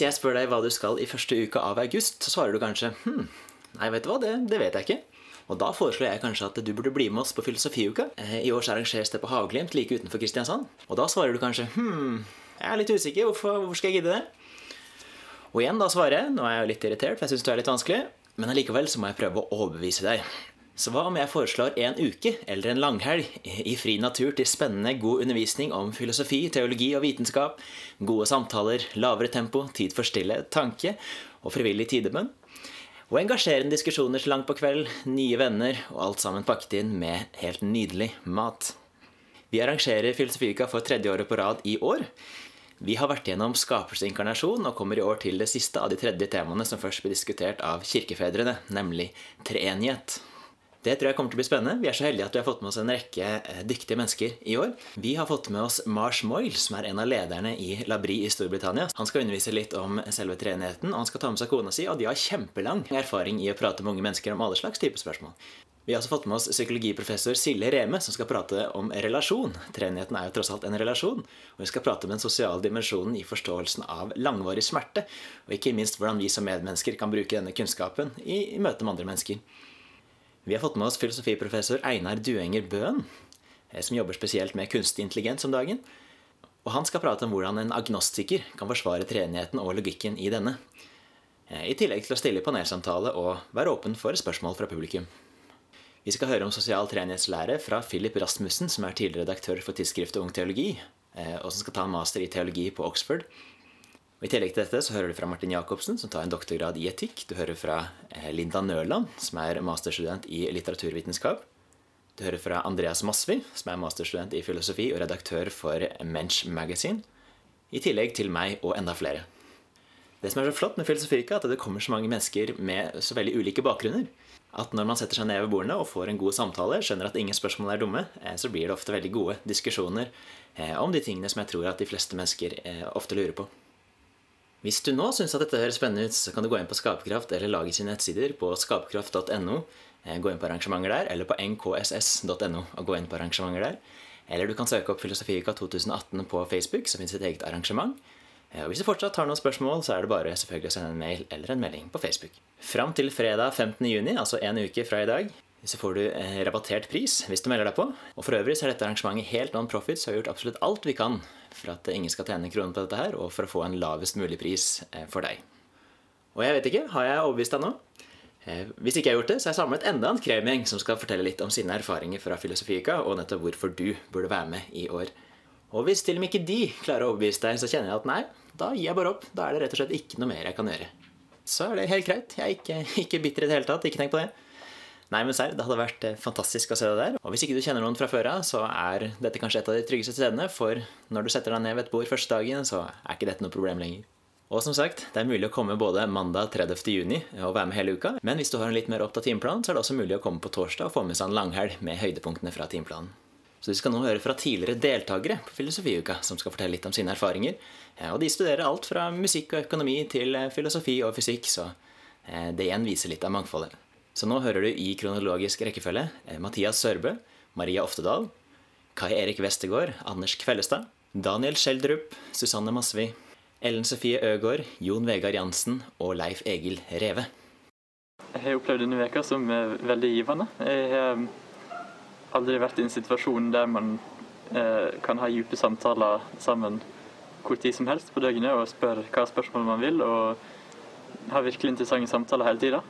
Hvis jeg spør deg hva du skal i første uka av august, så svarer du kanskje hm, nei, vet du hva, det, det vet jeg ikke. Og da foreslår jeg kanskje at du burde bli med oss på filosofiuka. Eh, I år så arrangeres det på Havglimt like utenfor Kristiansand. Og da svarer du kanskje hm, jeg er litt usikker, hvorfor, hvorfor skal jeg gidde det? Og igjen da svarer jeg, nå er jeg jo litt irritert, for jeg syns du er litt vanskelig, men allikevel så må jeg prøve å overbevise deg. Så hva om jeg foreslår en uke eller en langhelg i fri natur til spennende, god undervisning om filosofi, teologi og vitenskap, gode samtaler, lavere tempo, tid for stille, tanke og frivillig tidebønn? Og engasjerende diskusjoner til langt på kveld, nye venner og alt sammen pakket inn med helt nydelig mat. Vi arrangerer Filosofika for tredje året på rad i år. Vi har vært gjennom skapelsesinkarnasjon og kommer i år til det siste av de tredje temaene som først ble diskutert av kirkefedrene, nemlig treenighet. Det tror jeg kommer til å bli spennende. Vi er så heldige at vi har fått med oss en rekke eh, dyktige mennesker i år. Vi har fått med oss Mars Moyle, som er en av lederne i Labri i Storbritannia. Han skal undervise litt om selve treenigheten, og han skal ta med seg kona si, og de har kjempelang erfaring i å prate med unge mennesker om alle slags type spørsmål. Vi har også fått med oss psykologiprofessor Silje Reme, som skal prate om relasjon. Treenigheten er jo tross alt en relasjon. Og vi skal prate om den sosiale dimensjonen i forståelsen av langvarig smerte. Og ikke minst hvordan vi som medmennesker kan bruke denne kunnskapen i møte med andre mennesker. Vi har fått med oss filosofiprofessor Einar Duenger Bøen, eh, som jobber spesielt med kunstig intelligens om dagen. Og han skal prate om hvordan en agnostiker kan forsvare treenigheten og logikken i denne. Eh, I tillegg til å stille panelsamtale og være åpen for spørsmål fra publikum. Vi skal høre om sosial treenighetslære fra Philip Rasmussen, som er tidligere redaktør for tidsskriftet Ung teologi, eh, og som skal ta en master i teologi på Oxford. Og I tillegg til dette så hører du fra Martin Jacobsen, som tar en doktorgrad i etikk. Du hører fra eh, Linda Nørland, som er masterstudent i litteraturvitenskap. Du hører fra Andreas Masvi, som er masterstudent i filosofi og redaktør for Mensch Magazine. I tillegg til meg og enda flere. Det som er så flott med Filosofika, er at det kommer så mange mennesker med så veldig ulike bakgrunner. At når man setter seg ned ved bordene og får en god samtale, skjønner at ingen spørsmål er dumme, eh, så blir det ofte veldig gode diskusjoner eh, om de tingene som jeg tror at de fleste mennesker ofte lurer på. Hvis du nå syns at dette høres spennende ut, så kan du gå inn på Skaperkraft eller lage sine nettsider på skaperkraft.no. Eh, gå inn på arrangementer der, eller på nkss.no og gå inn på arrangementer der. Eller du kan søke opp Filosofika 2018 på Facebook, så finnes et eget arrangement. Eh, og hvis du fortsatt har noen spørsmål, så er det bare selvfølgelig å sende en mail eller en melding på Facebook. Fram til fredag 15.6, altså en uke fra i dag, så får du eh, rabattert pris hvis du melder deg på. Og for øvrig så er dette arrangementet helt non-profit, så vi har gjort absolutt alt vi kan for at ingen skal tjene kroner på dette her, og for å få en lavest mulig pris eh, for deg. Og jeg vet ikke, har jeg overbevist deg nå? Eh, hvis ikke jeg har gjort det, så har jeg samlet enda en kremgjeng som skal fortelle litt om sine erfaringer fra Filosofika, og nettopp hvorfor du burde være med i år. Og hvis til og med ikke de klarer å overbevise deg, så kjenner jeg at nei, da gir jeg bare opp. Da er det rett og slett ikke noe mer jeg kan gjøre. Så er det helt greit. Jeg er ikke, ikke bitter i det hele tatt. Ikke tenk på det. Nei, men serr, det hadde vært eh, fantastisk å se deg der. Og hvis ikke du kjenner noen fra før av, så er dette kanskje et av de tryggeste stedene, for når du setter deg ned ved et bord første dagen, så er ikke dette noe problem lenger. Og som sagt, det er mulig å komme både mandag 30. juni og være med hele uka. Men hvis du har en litt mer opptatt timeplan, så er det også mulig å komme på torsdag og få med seg en langhelg med høydepunktene fra timeplanen. Så vi skal nå høre fra tidligere deltakere på Filosofiuka, som skal fortelle litt om sine erfaringer. Og de studerer alt fra musikk og økonomi til filosofi og fysikk, så eh, det igjen viser litt av mangfoldet. Så nå hører du i kronologisk rekkefølge eh, Mathias Sørbø, Maria Oftedal, Kai Erik Westergård, Anders Kvellestad, Daniel Schjelderup, Susanne Masvi, Ellen Sofie Øgård, Jon Vegard Jansen og Leif Egil Reve. Jeg har opplevd denne veka som er veldig givende. Jeg har um, aldri vært i en situasjon der man eh, kan ha dype samtaler sammen hvor tid som helst på døgnet og spørre hva spørsmål man vil, og ha virkelig interessante samtaler hele tida.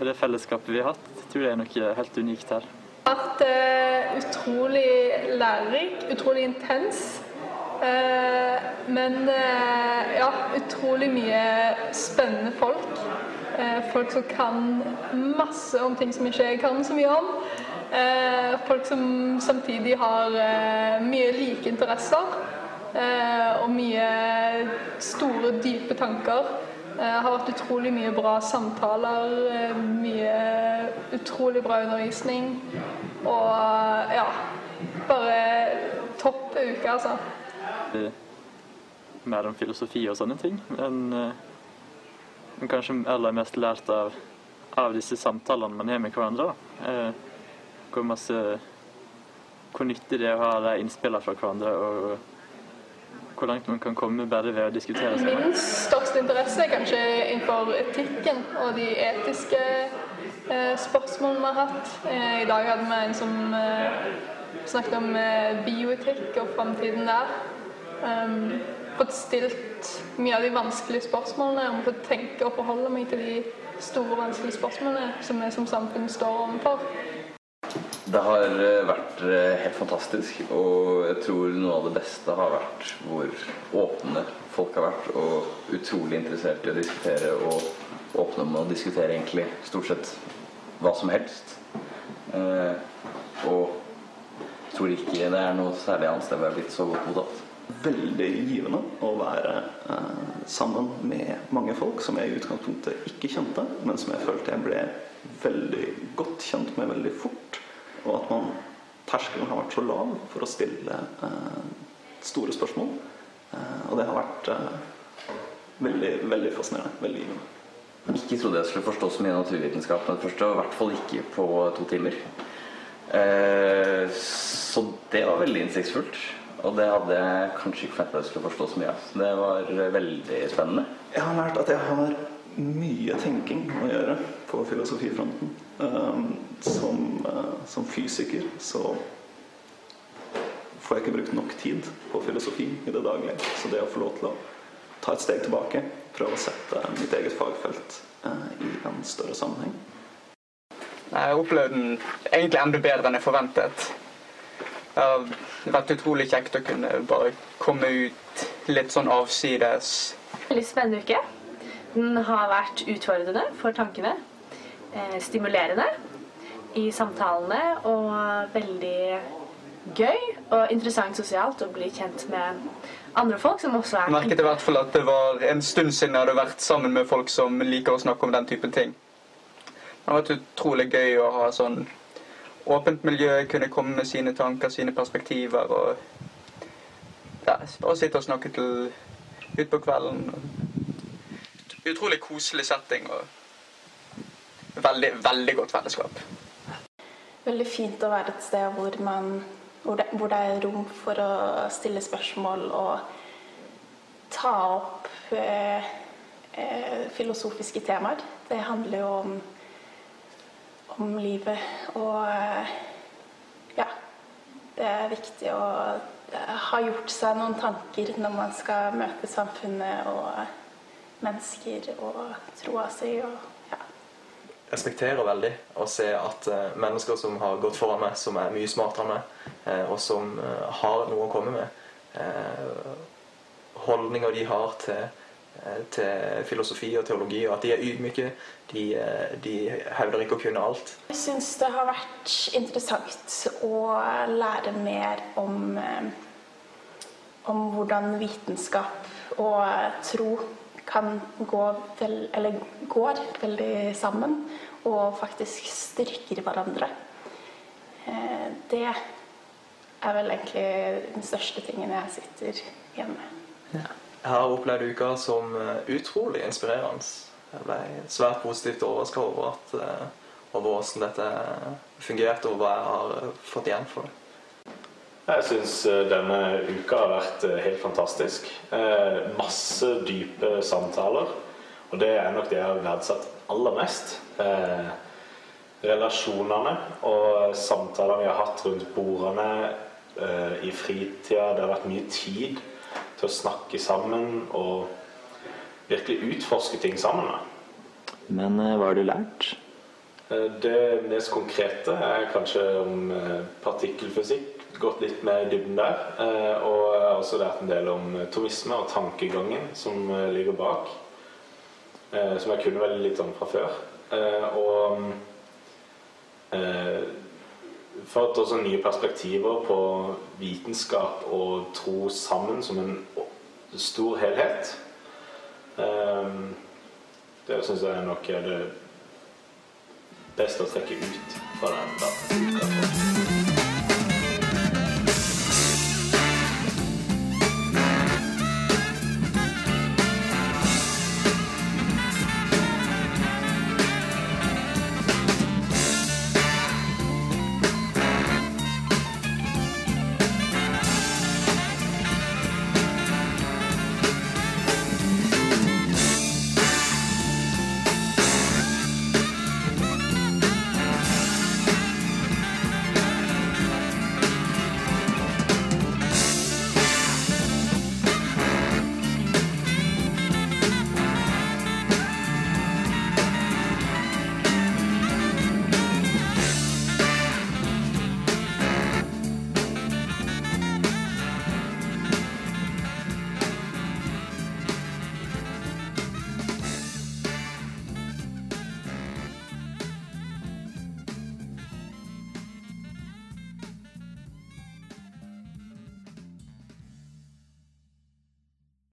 Og det fellesskapet vi har hatt, tror jeg er noe helt unikt her. Det har vært eh, utrolig lærerik, utrolig intens. Eh, men eh, ja, utrolig mye spennende folk. folk som kan masse om ting som ikke jeg kan så mye om. folk som samtidig har mye like interesser. og mye store, dype tanker. Det eh, har vært utrolig mye bra samtaler, eh, mye utrolig bra undervisning. Og eh, ja, bare topp uke, altså. Mer om filosofi og sånne ting, men, men kanskje aller mest lært av, av disse samtalene man har med hverandre. Hvor, masse, hvor nyttig det er å ha de innspillene fra hverandre. og hvor langt man kan komme bare ved å diskutere seg. Min største interesse er kanskje innenfor etikken og de etiske eh, spørsmålene vi har hatt. Eh, I dag hadde vi en som eh, snakket om eh, bioetikk og framtiden der. Um, fått stilt mye av de vanskelige spørsmålene og fått tenke og forholde meg til de store, vanskelige spørsmålene som vi som samfunn står overfor. Det har eh, vært eh, helt fantastisk, og jeg tror noe av det beste har vært hvor åpne folk har vært, og utrolig interessert i å diskutere, og åpne om å diskutere egentlig stort sett hva som helst. Eh, og jeg tror ikke det er noe særlig annet sted hvor jeg har blitt så godt mottatt. Veldig givende å være sammen med mange folk som jeg i utgangspunktet ikke kjente, men som jeg følte jeg ble veldig godt kjent med veldig fort. Og at man terskelen har vært så lav for å stille eh, store spørsmål. Eh, og det har vært eh, veldig, veldig fascinerende. Veldig givende. Ikke trodde jeg skulle forstå så mye naturvitenskap med det første, og i hvert fall ikke på to timer. Eh, så det var veldig innsiktsfullt. Og det hadde jeg kanskje ikke forventa jeg skulle forstå så mye av. Så det var veldig spennende. Jeg har lært at jeg har mye tenking å gjøre på filosofifronten. Um, som, uh, som, fysiker så får jeg ikke brukt nok tid på filosofi i det daglige. Så det å få lov til å ta et steg tilbake, prøve å sette mitt eget fagfelt uh, i en større sammenheng. Jeg opplevde den egentlig enda bedre enn jeg forventet. Det har vært utrolig kjekt å kunne bare komme ut litt sånn avsides. Veldig spennende uke. Den har vært utfordrende for tankene. Eh, stimulerende i samtalene og veldig gøy og interessant sosialt å bli kjent med andre folk som også er merket i hvert fall at det var en stund siden jeg hadde vært sammen med folk som liker å snakke om den typen ting. Det har vært utrolig gøy å ha sånn åpent miljø, kunne komme med sine tanker, sine perspektiver og ja, bare sitte og snakke til utpå kvelden. Utrolig koselig setting og veldig, veldig godt fellesskap. Veldig fint å være et sted hvor, man, hvor, det, hvor det er rom for å stille spørsmål og ta opp eh, eh, filosofiske temaer. Det handler jo om om livet. Og eh, ja, det er viktig å ha gjort seg noen tanker når man skal møte samfunnet og mennesker og troa si. og ja. respekterer veldig å se at uh, mennesker som har gått foran meg, som er mye smartere enn meg, uh, og som uh, har noe å komme med, holdninger de har til til filosofi og teologi, og at de er ydmyke. De, de hevder ikke å kunne alt. Jeg syns det har vært interessant å lære mer om, om hvordan vitenskap og tro kan gå vel, eller går veldig sammen, og faktisk styrker hverandre. Det er vel egentlig den største tingen jeg sitter igjen med. Ja. Jeg har opplevd uka som eh, utrolig inspirerende. Jeg ble svært positivt overraska over, uh, over hvordan dette fungerte, og hva jeg har eh, fått igjen for det. Jeg syns denne uka har vært helt fantastisk. masse dype samtaler. Og det er nok det jeg har verdsatt aller mest. relasjonene og samtalene vi har hatt rundt bordene i fritida. Det har vært mye tid til å snakke sammen og virkelig utforske ting sammen. Men eh, hva har du lært? Eh, det mest konkrete er kanskje om eh, partikkelfysikk. Gått litt mer i dybden der. Og jeg har også lært en del om tomisme og tankegangen som ligger bak. Som jeg kunne veldig litt om fra før. Og fått også nye perspektiver på vitenskap og tro sammen som en stor helhet. Det syns jeg nok er det beste å trekke ut fra den. Da.